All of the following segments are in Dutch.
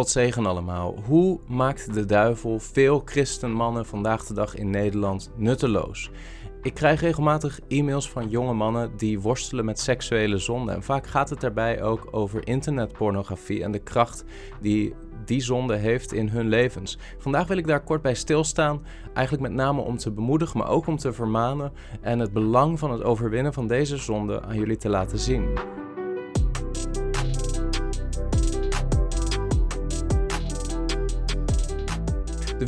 God allemaal. Hoe maakt de duivel veel christenmannen vandaag de dag in Nederland nutteloos? Ik krijg regelmatig e-mails van jonge mannen die worstelen met seksuele zonde. En vaak gaat het daarbij ook over internetpornografie en de kracht die die zonde heeft in hun levens. Vandaag wil ik daar kort bij stilstaan, eigenlijk met name om te bemoedigen, maar ook om te vermanen en het belang van het overwinnen van deze zonde aan jullie te laten zien.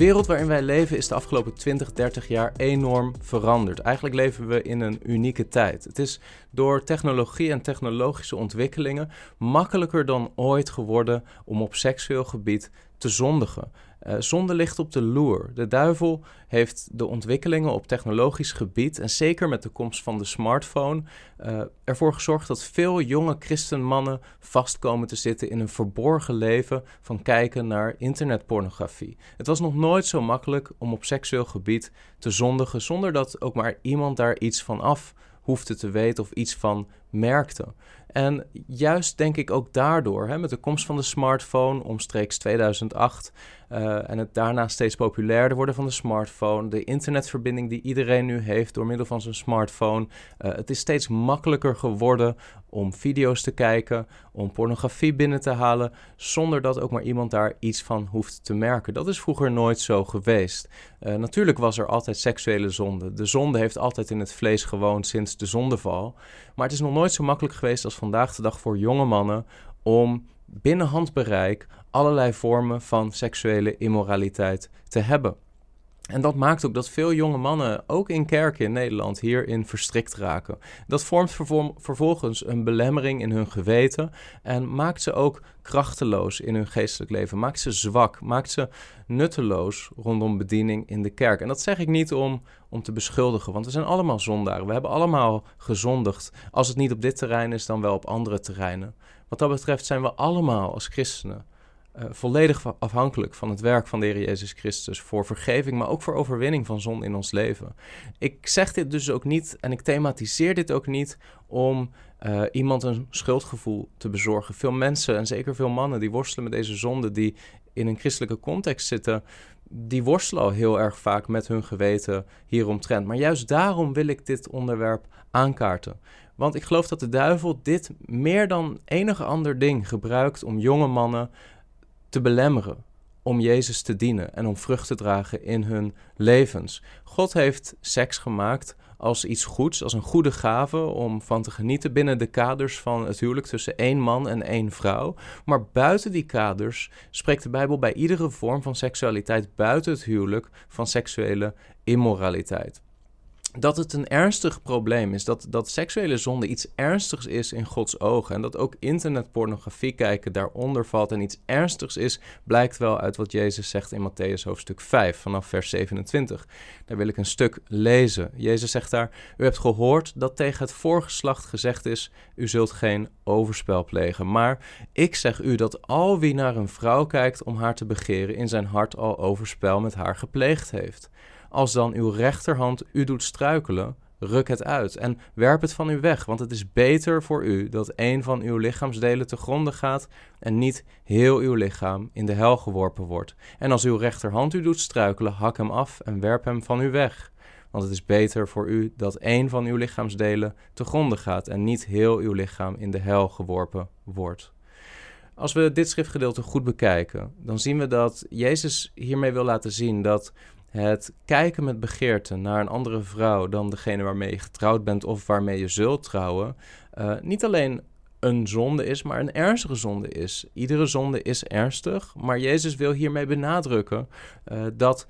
Wereld waarin wij leven is de afgelopen 20, 30 jaar enorm veranderd. Eigenlijk leven we in een unieke tijd. Het is door technologie en technologische ontwikkelingen makkelijker dan ooit geworden om op seksueel gebied te zondigen. Uh, zonde ligt op de loer. De duivel heeft de ontwikkelingen op technologisch gebied en zeker met de komst van de smartphone uh, ervoor gezorgd dat veel jonge christenmannen vastkomen te zitten in een verborgen leven van kijken naar internetpornografie. Het was nog nooit zo makkelijk om op seksueel gebied te zondigen zonder dat ook maar iemand daar iets van af hoefde te weten of iets van merkte. En juist denk ik ook daardoor, hè, met de komst van de smartphone omstreeks 2008 uh, en het daarna steeds populairder worden van de smartphone, de internetverbinding die iedereen nu heeft door middel van zijn smartphone. Uh, het is steeds makkelijker geworden om video's te kijken, om pornografie binnen te halen, zonder dat ook maar iemand daar iets van hoeft te merken. Dat is vroeger nooit zo geweest. Uh, natuurlijk was er altijd seksuele zonde. De zonde heeft altijd in het vlees gewoond sinds de zondeval. Maar het is nog nooit zo makkelijk geweest als vandaag de dag voor jonge mannen om binnen handbereik allerlei vormen van seksuele immoraliteit te hebben. En dat maakt ook dat veel jonge mannen, ook in kerken in Nederland, hierin verstrikt raken. Dat vormt vervolgens een belemmering in hun geweten en maakt ze ook krachteloos in hun geestelijk leven. Maakt ze zwak, maakt ze nutteloos rondom bediening in de kerk. En dat zeg ik niet om, om te beschuldigen, want we zijn allemaal zondaren. We hebben allemaal gezondigd. Als het niet op dit terrein is, dan wel op andere terreinen. Wat dat betreft zijn we allemaal als christenen uh, volledig afhankelijk van het werk van de Heer Jezus Christus voor vergeving, maar ook voor overwinning van zon in ons leven. Ik zeg dit dus ook niet en ik thematiseer dit ook niet om uh, iemand een schuldgevoel te bezorgen. Veel mensen en zeker veel mannen die worstelen met deze zonde, die in een christelijke context zitten, die worstelen al heel erg vaak met hun geweten hieromtrent. Maar juist daarom wil ik dit onderwerp aankaarten. Want ik geloof dat de duivel dit meer dan enig ander ding gebruikt om jonge mannen te belemmeren om Jezus te dienen en om vrucht te dragen in hun levens. God heeft seks gemaakt als iets goeds, als een goede gave om van te genieten binnen de kaders van het huwelijk tussen één man en één vrouw. Maar buiten die kaders spreekt de Bijbel bij iedere vorm van seksualiteit buiten het huwelijk van seksuele immoraliteit dat het een ernstig probleem is. Dat, dat seksuele zonde iets ernstigs is in Gods ogen. En dat ook internetpornografie kijken daaronder valt en iets ernstigs is, blijkt wel uit wat Jezus zegt in Matthäus hoofdstuk 5, vanaf vers 27. Daar wil ik een stuk lezen. Jezus zegt daar: U hebt gehoord dat tegen het voorgeslacht gezegd is: U zult geen overspel plegen. Maar ik zeg u dat al wie naar een vrouw kijkt om haar te begeren, in zijn hart al overspel met haar gepleegd heeft. Als dan uw rechterhand u doet struikelen, ruk het uit en werp het van u weg, want het is beter voor u dat een van uw lichaamsdelen te gronden gaat en niet heel uw lichaam in de hel geworpen wordt. En als uw rechterhand u doet struikelen, hak hem af en werp hem van u weg. Want het is beter voor u dat een van uw lichaamsdelen te gronden gaat en niet heel uw lichaam in de hel geworpen wordt. Als we dit schriftgedeelte goed bekijken, dan zien we dat Jezus hiermee wil laten zien dat het kijken met begeerte naar een andere vrouw dan degene waarmee je getrouwd bent of waarmee je zult trouwen, uh, niet alleen een zonde is, maar een ernstige zonde is. Iedere zonde is ernstig, maar Jezus wil hiermee benadrukken uh, dat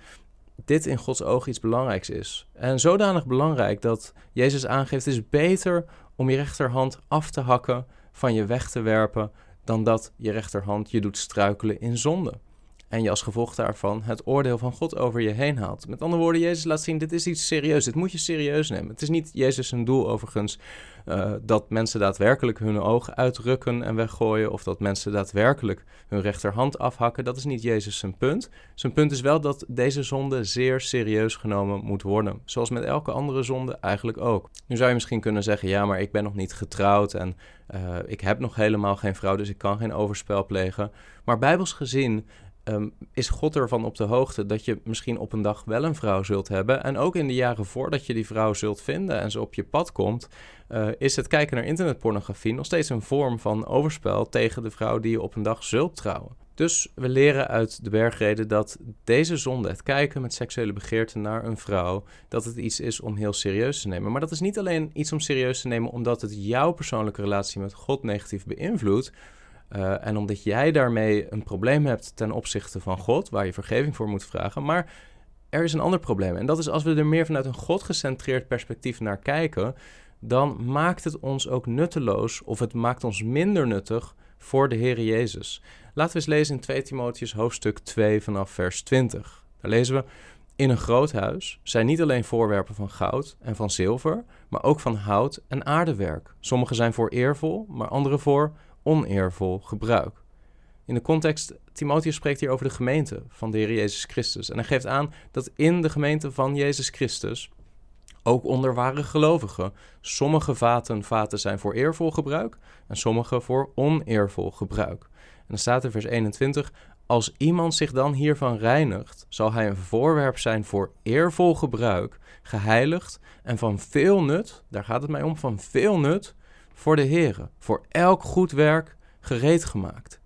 dit in Gods ogen iets belangrijks is. En zodanig belangrijk dat Jezus aangeeft: het is beter om je rechterhand af te hakken, van je weg te werpen, dan dat je rechterhand je doet struikelen in zonde. En je als gevolg daarvan het oordeel van God over je heen haalt. Met andere woorden, Jezus laat zien, dit is iets serieus, dit moet je serieus nemen. Het is niet Jezus een doel overigens uh, dat mensen daadwerkelijk hun ogen uitrukken en weggooien, of dat mensen daadwerkelijk hun rechterhand afhakken. Dat is niet Jezus zijn punt. Zijn punt is wel dat deze zonde zeer serieus genomen moet worden, zoals met elke andere zonde eigenlijk ook. Nu zou je misschien kunnen zeggen, ja, maar ik ben nog niet getrouwd en uh, ik heb nog helemaal geen vrouw, dus ik kan geen overspel plegen. Maar bijbels gezien Um, is God ervan op de hoogte dat je misschien op een dag wel een vrouw zult hebben. En ook in de jaren voordat je die vrouw zult vinden en ze op je pad komt, uh, is het kijken naar internetpornografie nog steeds een vorm van overspel tegen de vrouw die je op een dag zult trouwen. Dus we leren uit de bergreden dat deze zonde, het kijken met seksuele begeerte naar een vrouw, dat het iets is om heel serieus te nemen. Maar dat is niet alleen iets om serieus te nemen omdat het jouw persoonlijke relatie met God negatief beïnvloedt. Uh, en omdat jij daarmee een probleem hebt ten opzichte van God, waar je vergeving voor moet vragen. Maar er is een ander probleem. En dat is als we er meer vanuit een God-gecentreerd perspectief naar kijken, dan maakt het ons ook nutteloos of het maakt ons minder nuttig voor de Heer Jezus. Laten we eens lezen in 2 Timotheus hoofdstuk 2 vanaf vers 20. Daar lezen we: In een groot huis zijn niet alleen voorwerpen van goud en van zilver, maar ook van hout en aardewerk. Sommige zijn voor eervol, maar andere voor oneervol gebruik. In de context, Timotheus spreekt hier over de gemeente van de Heer Jezus Christus. En hij geeft aan dat in de gemeente van Jezus Christus, ook onder ware gelovigen, sommige vaten vaten zijn voor eervol gebruik en sommige voor oneervol gebruik. En dan staat in vers 21, als iemand zich dan hiervan reinigt, zal hij een voorwerp zijn voor eervol gebruik, geheiligd en van veel nut, daar gaat het mij om, van veel nut voor de Heer, voor elk goed werk gereed gemaakt.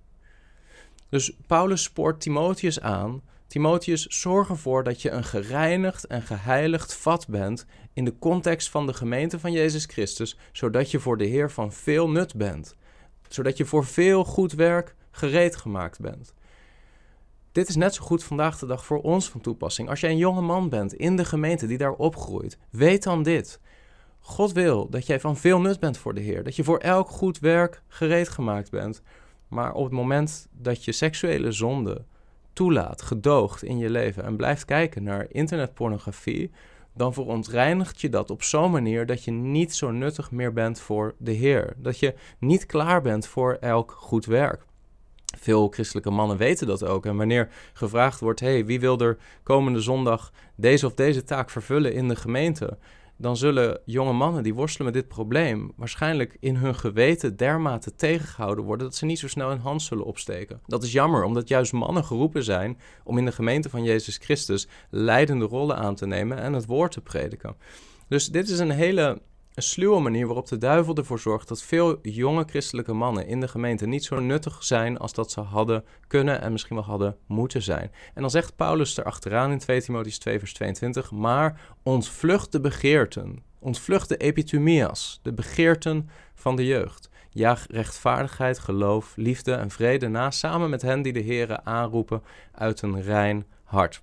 Dus Paulus spoort Timotheus aan. Timotheus, zorg ervoor dat je een gereinigd en geheiligd vat bent in de context van de gemeente van Jezus Christus, zodat je voor de Heer van veel nut bent, zodat je voor veel goed werk gereed gemaakt bent. Dit is net zo goed vandaag de dag voor ons van toepassing. Als jij een jonge man bent in de gemeente die daar opgroeit, weet dan dit. God wil dat jij van veel nut bent voor de Heer. Dat je voor elk goed werk gereed gemaakt bent. Maar op het moment dat je seksuele zonde toelaat, gedoogt in je leven en blijft kijken naar internetpornografie, dan verontreinigt je dat op zo'n manier dat je niet zo nuttig meer bent voor de Heer. Dat je niet klaar bent voor elk goed werk. Veel christelijke mannen weten dat ook. En wanneer gevraagd wordt: hey, wie wil er komende zondag deze of deze taak vervullen in de gemeente? Dan zullen jonge mannen die worstelen met dit probleem waarschijnlijk in hun geweten dermate tegengehouden worden dat ze niet zo snel hun hand zullen opsteken. Dat is jammer, omdat juist mannen geroepen zijn om in de gemeente van Jezus Christus leidende rollen aan te nemen en het woord te prediken. Dus dit is een hele een sluwe manier waarop de duivel ervoor zorgt dat veel jonge christelijke mannen in de gemeente niet zo nuttig zijn als dat ze hadden kunnen en misschien wel hadden moeten zijn. En dan zegt Paulus erachteraan in 2 Timotheüs 2 vers 22, maar ontvlucht de begeerten, ontvlucht de epitumias, de begeerten van de jeugd. Jaag rechtvaardigheid, geloof, liefde en vrede na, samen met hen die de Here aanroepen uit een rein hart.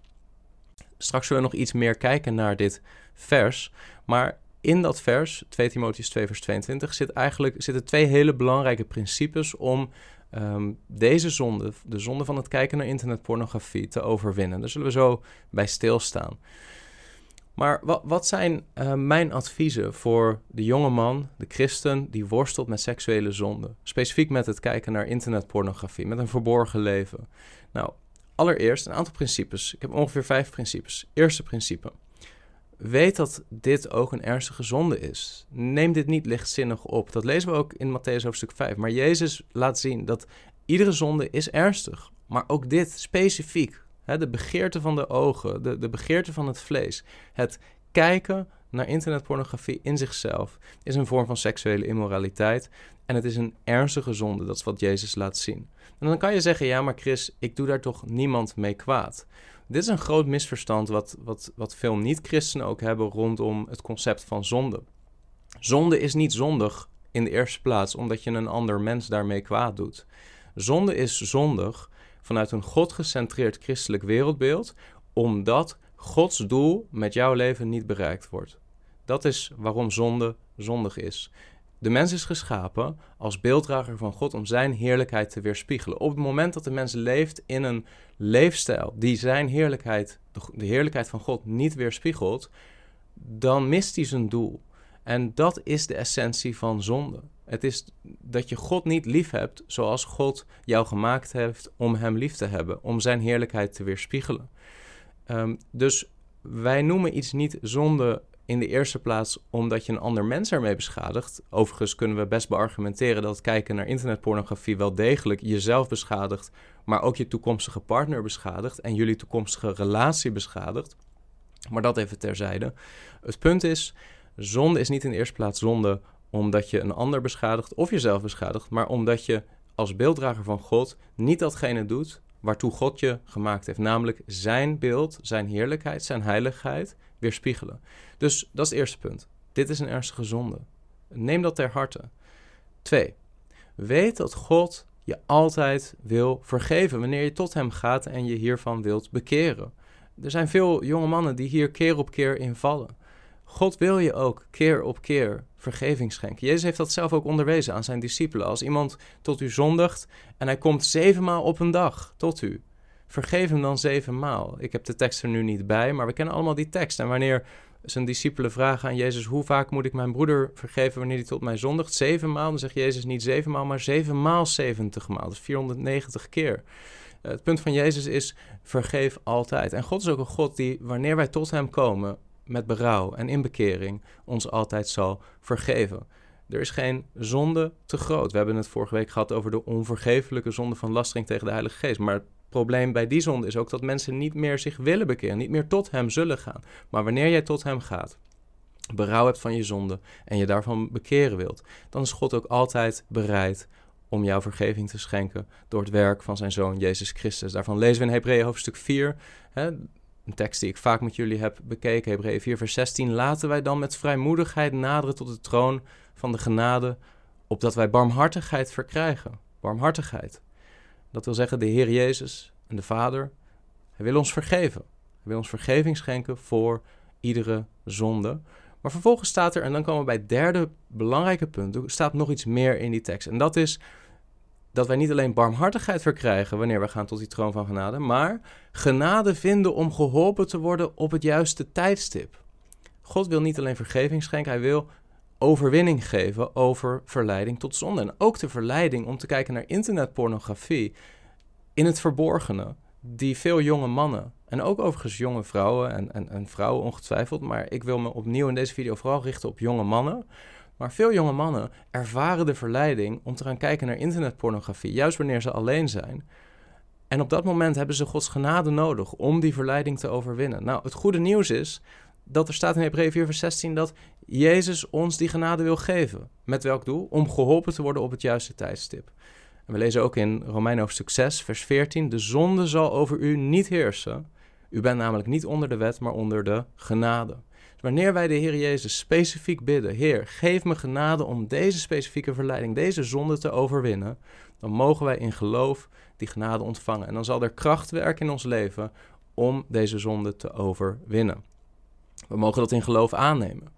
Straks zullen we nog iets meer kijken naar dit vers, maar in dat vers, 2 Timotheus 2 vers 22, zit eigenlijk, zitten twee hele belangrijke principes om um, deze zonde, de zonde van het kijken naar internetpornografie, te overwinnen. Daar zullen we zo bij stilstaan. Maar wat, wat zijn uh, mijn adviezen voor de jonge man, de christen, die worstelt met seksuele zonde? Specifiek met het kijken naar internetpornografie, met een verborgen leven. Nou, allereerst een aantal principes. Ik heb ongeveer vijf principes. Eerste principe. Weet dat dit ook een ernstige zonde is. Neem dit niet lichtzinnig op. Dat lezen we ook in Matthäus hoofdstuk 5. Maar Jezus laat zien dat iedere zonde is ernstig. Maar ook dit specifiek. Hè, de begeerte van de ogen, de, de begeerte van het vlees. Het kijken naar internetpornografie in zichzelf is een vorm van seksuele immoraliteit. En het is een ernstige zonde. Dat is wat Jezus laat zien. En dan kan je zeggen: ja, maar Chris, ik doe daar toch niemand mee kwaad. Dit is een groot misverstand wat, wat, wat veel niet-christenen ook hebben rondom het concept van zonde. Zonde is niet zondig in de eerste plaats omdat je een ander mens daarmee kwaad doet. Zonde is zondig vanuit een God-gecentreerd christelijk wereldbeeld, omdat Gods doel met jouw leven niet bereikt wordt. Dat is waarom zonde zondig is. De mens is geschapen als beelddrager van God om zijn heerlijkheid te weerspiegelen. Op het moment dat de mens leeft in een leefstijl die zijn heerlijkheid, de heerlijkheid van God, niet weerspiegelt, dan mist hij zijn doel. En dat is de essentie van zonde. Het is dat je God niet lief hebt zoals God jou gemaakt heeft om Hem lief te hebben, om Zijn heerlijkheid te weerspiegelen. Um, dus wij noemen iets niet zonde in de eerste plaats omdat je een ander mens ermee beschadigt. Overigens kunnen we best beargumenteren dat kijken naar internetpornografie wel degelijk jezelf beschadigt, maar ook je toekomstige partner beschadigt en jullie toekomstige relatie beschadigt. Maar dat even terzijde. Het punt is, zonde is niet in de eerste plaats zonde omdat je een ander beschadigt of jezelf beschadigt, maar omdat je als beelddrager van God niet datgene doet waartoe God je gemaakt heeft, namelijk zijn beeld, zijn heerlijkheid, zijn heiligheid weerspiegelen. Dus dat is het eerste punt. Dit is een ernstige zonde. Neem dat ter harte. Twee, weet dat God je altijd wil vergeven wanneer je tot Hem gaat en je hiervan wilt bekeren. Er zijn veel jonge mannen die hier keer op keer in vallen. God wil je ook keer op keer vergeving schenken. Jezus heeft dat zelf ook onderwezen aan zijn discipelen. Als iemand tot u zondigt en hij komt zevenmaal op een dag tot u, vergeef hem dan zevenmaal. Ik heb de tekst er nu niet bij, maar we kennen allemaal die tekst. En wanneer zijn discipelen vragen aan Jezus: Hoe vaak moet ik mijn broeder vergeven wanneer hij tot mij zondigt? Zevenmaal. Dan zegt Jezus niet zevenmaal, maar zevenmaal zeventigmaal. Dus 490 keer. Het punt van Jezus is: vergeef altijd. En God is ook een God die, wanneer wij tot Hem komen, met berouw en inbekering ons altijd zal vergeven. Er is geen zonde te groot. We hebben het vorige week gehad over de onvergeeflijke zonde van lastering tegen de Heilige Geest. Maar het probleem bij die zonde is ook dat mensen niet meer zich willen bekeren, niet meer tot Hem zullen gaan. Maar wanneer jij tot Hem gaat, berouw hebt van je zonde en je daarvan bekeren wilt, dan is God ook altijd bereid om jou vergeving te schenken door het werk van zijn Zoon Jezus Christus. Daarvan lezen we in Hebreeën hoofdstuk 4. Hè, een tekst die ik vaak met jullie heb bekeken, Hebreeën 4, vers 16. Laten wij dan met vrijmoedigheid naderen tot de troon van de genade, opdat wij barmhartigheid verkrijgen. Barmhartigheid. Dat wil zeggen, de Heer Jezus en de Vader, Hij wil ons vergeven. Hij wil ons vergeving schenken voor iedere zonde. Maar vervolgens staat er, en dan komen we bij het derde belangrijke punt, er staat nog iets meer in die tekst. En dat is dat wij niet alleen barmhartigheid verkrijgen wanneer we gaan tot die troon van genade, maar genade vinden om geholpen te worden op het juiste tijdstip. God wil niet alleen vergeving schenken, hij wil overwinning geven over verleiding tot zonde. En ook de verleiding om te kijken naar internetpornografie in het verborgene, die veel jonge mannen en ook overigens jonge vrouwen en, en, en vrouwen ongetwijfeld, maar ik wil me opnieuw in deze video vooral richten op jonge mannen maar veel jonge mannen ervaren de verleiding om te gaan kijken naar internetpornografie, juist wanneer ze alleen zijn. En op dat moment hebben ze Gods genade nodig om die verleiding te overwinnen. Nou, het goede nieuws is dat er staat in Hebreeën 4 vers 16 dat Jezus ons die genade wil geven. Met welk doel? Om geholpen te worden op het juiste tijdstip. En we lezen ook in Romeinen hoofdstuk 6 vers 14, de zonde zal over u niet heersen. U bent namelijk niet onder de wet, maar onder de genade. Wanneer wij de Heer Jezus specifiek bidden, Heer, geef me genade om deze specifieke verleiding, deze zonde te overwinnen, dan mogen wij in geloof die genade ontvangen. En dan zal er kracht werken in ons leven om deze zonde te overwinnen. We mogen dat in geloof aannemen.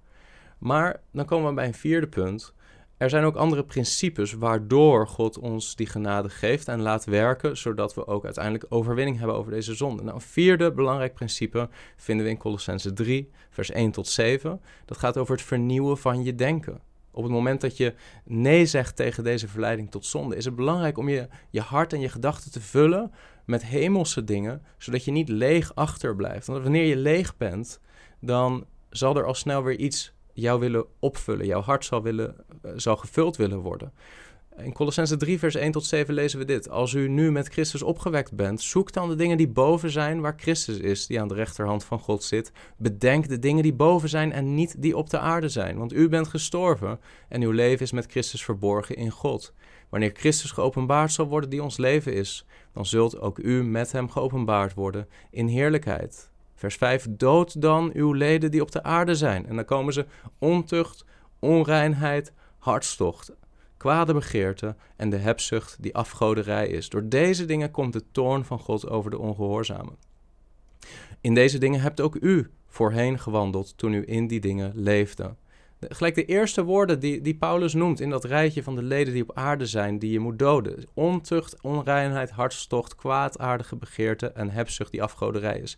Maar dan komen we bij een vierde punt. Er zijn ook andere principes waardoor God ons die genade geeft en laat werken, zodat we ook uiteindelijk overwinning hebben over deze zonde. Nou, een vierde belangrijk principe vinden we in Colossense 3, vers 1 tot 7. Dat gaat over het vernieuwen van je denken. Op het moment dat je nee zegt tegen deze verleiding tot zonde, is het belangrijk om je, je hart en je gedachten te vullen met hemelse dingen, zodat je niet leeg achterblijft. Want wanneer je leeg bent, dan zal er al snel weer iets jou willen opvullen. Jouw hart zal, willen, uh, zal gevuld willen worden. In Colossense 3, vers 1 tot 7 lezen we dit. Als u nu met Christus opgewekt bent, zoek dan de dingen die boven zijn waar Christus is, die aan de rechterhand van God zit. Bedenk de dingen die boven zijn en niet die op de aarde zijn. Want u bent gestorven en uw leven is met Christus verborgen in God. Wanneer Christus geopenbaard zal worden die ons leven is, dan zult ook u met hem geopenbaard worden in heerlijkheid. Vers 5, dood dan uw leden die op de aarde zijn. En dan komen ze ontucht, onreinheid, hartstocht, kwade begeerte en de hebzucht die afgoderij is. Door deze dingen komt de toorn van God over de ongehoorzamen. In deze dingen hebt ook u voorheen gewandeld toen u in die dingen leefde. gelijk de eerste woorden die, die Paulus noemt in dat rijtje van de leden die op aarde zijn, die je moet doden. Ontucht, onreinheid, hartstocht, kwaadaardige begeerte en hebzucht die afgoderij is.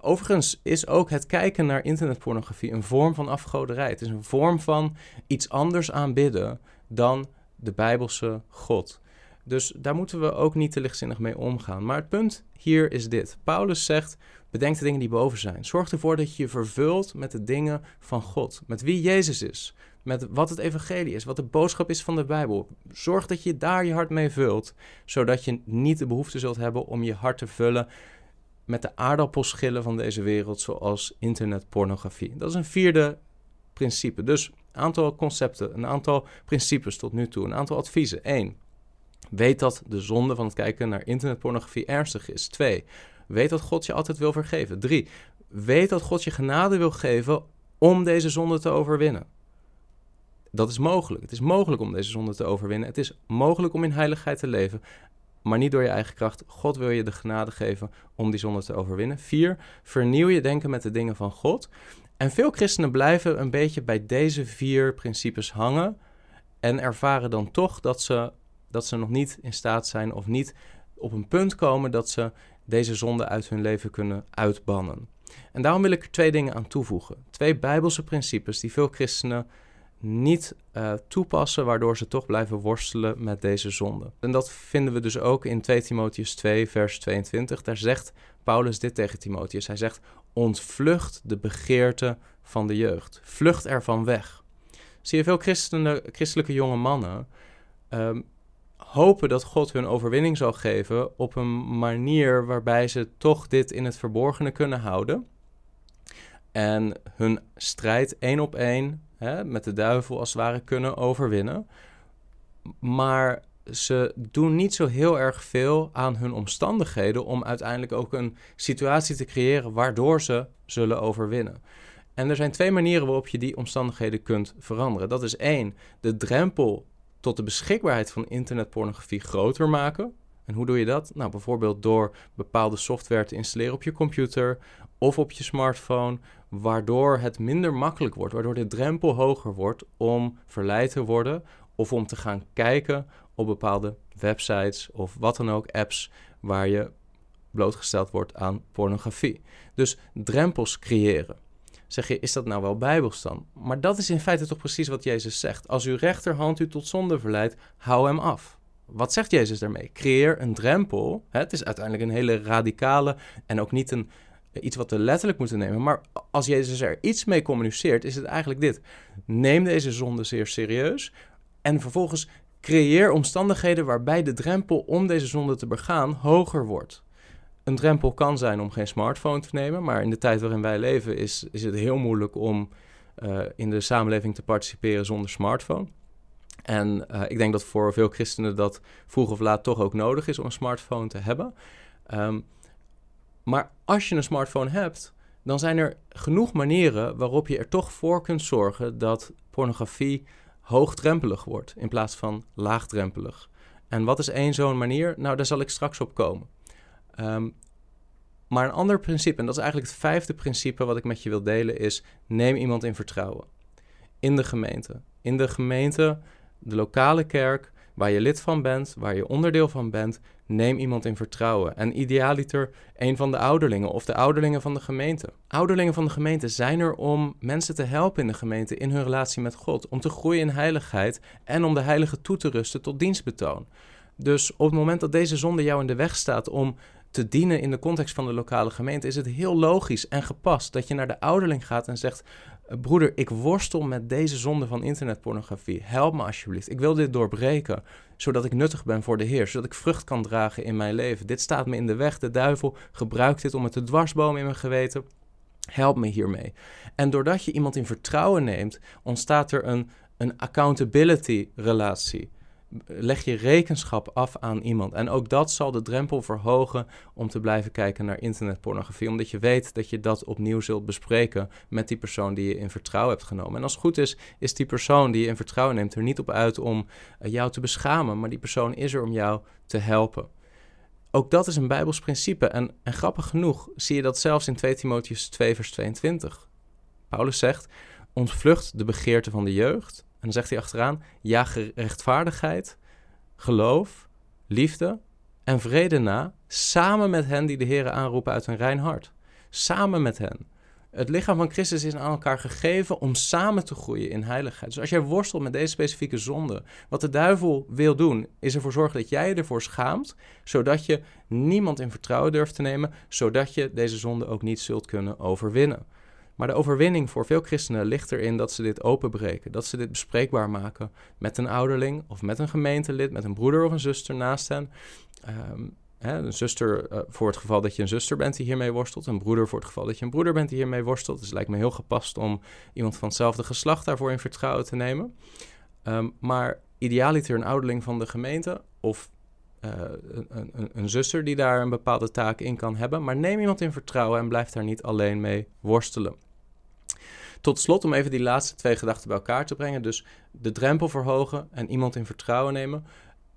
Overigens is ook het kijken naar internetpornografie een vorm van afgoderij. Het is een vorm van iets anders aanbidden dan de Bijbelse God. Dus daar moeten we ook niet te lichtzinnig mee omgaan. Maar het punt hier is dit. Paulus zegt: bedenk de dingen die boven zijn. Zorg ervoor dat je je vervult met de dingen van God. Met wie Jezus is. Met wat het evangelie is. Wat de boodschap is van de Bijbel. Zorg dat je daar je hart mee vult. Zodat je niet de behoefte zult hebben om je hart te vullen met de aardappelschillen van deze wereld, zoals internetpornografie. Dat is een vierde principe. Dus een aantal concepten, een aantal principes tot nu toe, een aantal adviezen. 1. Weet dat de zonde van het kijken naar internetpornografie ernstig is. 2. Weet dat God je altijd wil vergeven. 3. Weet dat God je genade wil geven om deze zonde te overwinnen. Dat is mogelijk. Het is mogelijk om deze zonde te overwinnen. Het is mogelijk om in heiligheid te leven maar niet door je eigen kracht. God wil je de genade geven om die zonde te overwinnen. Vier, vernieuw je denken met de dingen van God. En veel christenen blijven een beetje bij deze vier principes hangen en ervaren dan toch dat ze, dat ze nog niet in staat zijn of niet op een punt komen dat ze deze zonde uit hun leven kunnen uitbannen. En daarom wil ik er twee dingen aan toevoegen. Twee bijbelse principes die veel christenen niet uh, toepassen, waardoor ze toch blijven worstelen met deze zonde. En dat vinden we dus ook in 2 Timotheus 2, vers 22. Daar zegt Paulus dit tegen Timotheus. Hij zegt: Ontvlucht de begeerte van de jeugd. Vlucht ervan weg. Zie je veel christelijke jonge mannen um, hopen dat God hun overwinning zal geven op een manier waarbij ze toch dit in het verborgene kunnen houden. En hun strijd één op één met de duivel als het ware kunnen overwinnen. Maar ze doen niet zo heel erg veel aan hun omstandigheden om uiteindelijk ook een situatie te creëren waardoor ze zullen overwinnen. En er zijn twee manieren waarop je die omstandigheden kunt veranderen. Dat is één, de drempel tot de beschikbaarheid van internetpornografie groter maken. En hoe doe je dat? Nou, bijvoorbeeld door bepaalde software te installeren op je computer of op je smartphone, waardoor het minder makkelijk wordt, waardoor de drempel hoger wordt om verleid te worden of om te gaan kijken op bepaalde websites of wat dan ook, apps waar je blootgesteld wordt aan pornografie. Dus drempels creëren. Zeg je, is dat nou wel bijbels dan? Maar dat is in feite toch precies wat Jezus zegt. Als uw rechterhand u tot zonde verleidt, hou hem af. Wat zegt Jezus daarmee? Creëer een drempel. Het is uiteindelijk een hele radicale en ook niet een iets wat we letterlijk moeten nemen. Maar als Jezus er iets mee communiceert, is het eigenlijk dit. Neem deze zonde zeer serieus en vervolgens creëer omstandigheden waarbij de drempel om deze zonde te begaan hoger wordt. Een drempel kan zijn om geen smartphone te nemen, maar in de tijd waarin wij leven is, is het heel moeilijk om uh, in de samenleving te participeren zonder smartphone. En uh, ik denk dat voor veel christenen dat vroeg of laat toch ook nodig is om een smartphone te hebben. Um, maar als je een smartphone hebt, dan zijn er genoeg manieren waarop je er toch voor kunt zorgen dat pornografie hoogdrempelig wordt in plaats van laagdrempelig. En wat is één zo'n manier? Nou, daar zal ik straks op komen. Um, maar een ander principe, en dat is eigenlijk het vijfde principe wat ik met je wil delen, is neem iemand in vertrouwen. In de gemeente. In de gemeente, de lokale kerk, waar je lid van bent, waar je onderdeel van bent, neem iemand in vertrouwen. En idealiter een van de ouderlingen of de ouderlingen van de gemeente. Ouderlingen van de gemeente zijn er om mensen te helpen in de gemeente in hun relatie met God, om te groeien in heiligheid en om de heilige toe te rusten tot dienstbetoon. Dus op het moment dat deze zonde jou in de weg staat om te dienen in de context van de lokale gemeente, is het heel logisch en gepast dat je naar de ouderling gaat en zegt: Broeder, ik worstel met deze zonde van internetpornografie. Help me alsjeblieft. Ik wil dit doorbreken, zodat ik nuttig ben voor de Heer, zodat ik vrucht kan dragen in mijn leven. Dit staat me in de weg. De duivel gebruikt dit om het te dwarsbomen in mijn geweten. Help me hiermee. En doordat je iemand in vertrouwen neemt, ontstaat er een, een accountability relatie leg je rekenschap af aan iemand. En ook dat zal de drempel verhogen om te blijven kijken naar internetpornografie. Omdat je weet dat je dat opnieuw zult bespreken met die persoon die je in vertrouwen hebt genomen. En als het goed is, is die persoon die je in vertrouwen neemt er niet op uit om eh, jou te beschamen. Maar die persoon is er om jou te helpen. Ook dat is een Bijbels principe. En, en grappig genoeg zie je dat zelfs in 2 Timotheus 2, vers 22. Paulus zegt ontvlucht de begeerte van de jeugd. En dan zegt hij achteraan: ja, rechtvaardigheid, geloof, liefde en vrede na, samen met hen die de Heer aanroepen uit een rein hart. Samen met hen. Het lichaam van Christus is aan elkaar gegeven om samen te groeien in heiligheid. Dus als jij worstelt met deze specifieke zonde, wat de duivel wil doen, is ervoor zorgen dat jij je ervoor schaamt, zodat je niemand in vertrouwen durft te nemen, zodat je deze zonde ook niet zult kunnen overwinnen. Maar de overwinning voor veel christenen ligt erin dat ze dit openbreken, dat ze dit bespreekbaar maken met een ouderling of met een gemeentelid, met een broeder of een zuster naast hen. Um, Hè, een zuster uh, voor het geval dat je een zuster bent die hiermee worstelt. Een broeder voor het geval dat je een broeder bent die hiermee worstelt. Dus het lijkt me heel gepast om iemand van hetzelfde geslacht daarvoor in vertrouwen te nemen. Um, maar idealiter een ouderling van de gemeente of uh, een, een, een, zuster die daar een bepaalde taak in kan hebben. Maar neem iemand in vertrouwen en blijf daar niet alleen mee worstelen. Tot slot, om even die laatste twee gedachten bij elkaar te brengen. Dus de drempel verhogen en iemand in vertrouwen nemen.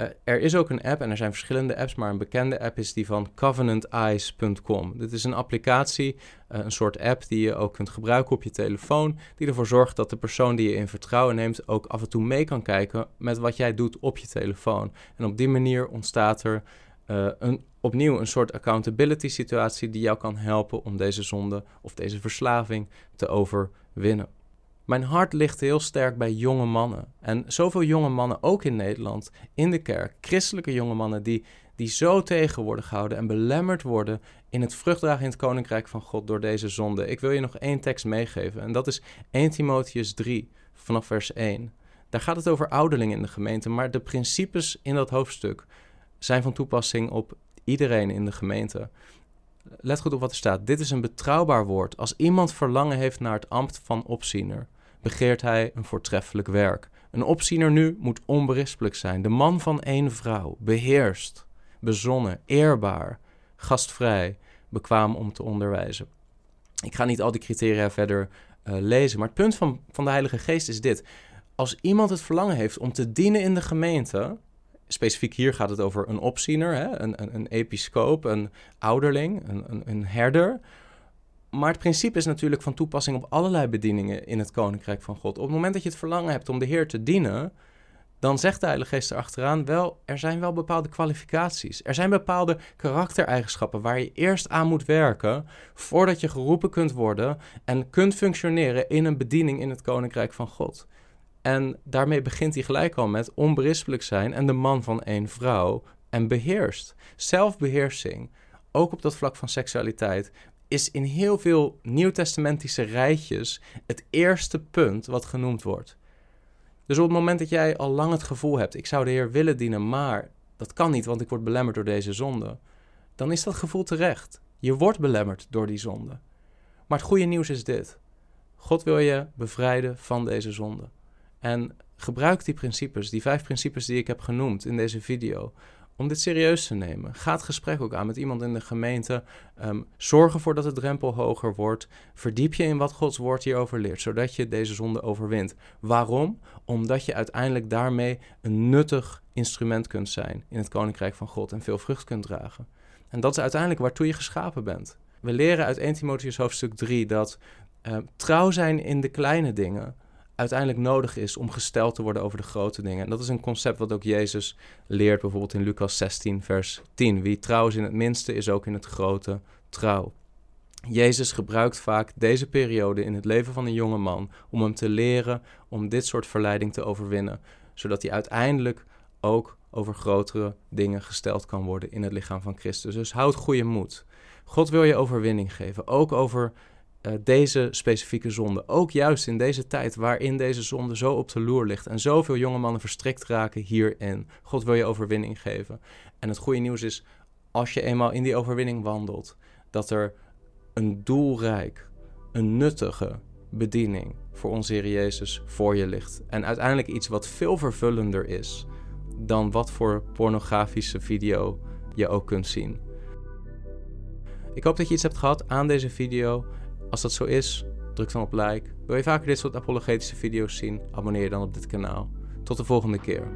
Eh, er is ook een app en er zijn verschillende apps, maar een bekende app is die van covenanteyes.com. Dit is een applicatie, uh, een soort app die je ook kunt gebruiken op je telefoon, die ervoor zorgt dat de persoon die je in vertrouwen neemt ook af en toe mee kan kijken met wat jij doet op je telefoon. En op die manier ontstaat er uh, een, opnieuw een soort accountability situatie die jou kan helpen om deze zonde of deze verslaving te overwinnen. Mijn hart ligt heel sterk bij jonge mannen. En zoveel jonge mannen, ook in Nederland, in de kerk, christelijke jonge mannen, die, die zo tegen worden gehouden en belemmerd worden in het vruchtdragen in het koninkrijk van God door deze zonde. Ik wil je nog één tekst meegeven en dat is 1 Timotheus 3, vanaf vers 1. Daar gaat het over ouderlingen in de gemeente, maar de principes in dat hoofdstuk zijn van toepassing op iedereen in de gemeente. Let goed op wat er staat. Dit is een betrouwbaar woord. Als iemand verlangen heeft naar het ambt van opziener, begeert hij een voortreffelijk werk. Een opziener nu moet onberispelijk zijn. De man van één vrouw, beheerst, bezonnen, eerbaar, gastvrij, bekwaam om te onderwijzen. Ik ga niet al die criteria verder uh, lezen, maar het punt van, van de Heilige Geest is dit. Als iemand het verlangen heeft om te dienen in de gemeente, specifiek hier gaat het over een opziener, hè, een, een, een episcoop, een ouderling, een, een, herder. Maar het principe is natuurlijk van toepassing op allerlei bedieningen in het Koninkrijk van God. Op het moment dat je het verlangen hebt om de Heer te dienen, dan zegt de Heilige Geest erachteraan wel, er zijn wel bepaalde kwalificaties. Er zijn bepaalde karaktereigenschappen waar je eerst aan moet werken voordat je geroepen kunt worden en kunt functioneren in een bediening in het Koninkrijk van God. En daarmee begint hij gelijk al met onberispelijk zijn en de man van één vrouw en beheerst. Zelfbeheersing, ook op dat vlak van seksualiteit, is in heel veel nieuwtestamentische rijtjes het eerste punt wat genoemd wordt. Dus op het moment dat jij al lang het gevoel hebt, ik zou de Heer willen dienen, maar dat kan niet, want ik word belemmerd door deze zonde, dan is dat gevoel terecht. Je wordt belemmerd door die zonde. Maar het goede nieuws is dit. God wil je bevrijden van deze zonde. En gebruik die principes, die vijf principes die ik heb genoemd in deze video, om dit serieus te nemen. Ga het gesprek ook aan met iemand in de gemeente. Um, zorg ervoor dat de drempel hoger wordt. Verdiep je in wat Gods woord hierover leert, zodat je deze zonde overwint. Waarom? Omdat je uiteindelijk daarmee een nuttig instrument kunt zijn in het koninkrijk van God en veel vrucht kunt dragen. En dat is uiteindelijk waartoe je geschapen bent. We leren uit 1 Timotheus hoofdstuk 3 dat uh, trouw zijn in de kleine dingen uiteindelijk nodig is om gesteld te worden over de grote dingen. En dat is een concept wat ook Jezus leert, bijvoorbeeld in Lucas 16, vers 10. Wie trouw is in het minste, is ook in het grote trouw. Jezus gebruikt vaak deze periode in het leven van een jonge man om hem te leren om dit soort verleiding te overwinnen, zodat hij uiteindelijk ook over grotere dingen gesteld kan worden in het lichaam van Christus. Dus houd goede moed. God wil je overwinning geven, ook over uh, deze specifieke zonde. Ook juist in deze tijd waarin deze zonde zo op de loer ligt en zoveel jonge mannen verstrikt raken hierin. God wil je overwinning geven. En het goede nieuws is, als je eenmaal in die overwinning wandelt, dat er een doelrijk, een nuttige bediening voor onze Heer Jezus voor je ligt. En uiteindelijk iets wat veel vervullender is dan wat voor pornografische video je ook kunt zien. Ik hoop dat je iets hebt gehad aan deze video. Als dat zo is, druk dan op like. Wil je vaker dit soort apologetische video's zien? Abonneer je dan op dit kanaal. Tot de volgende keer.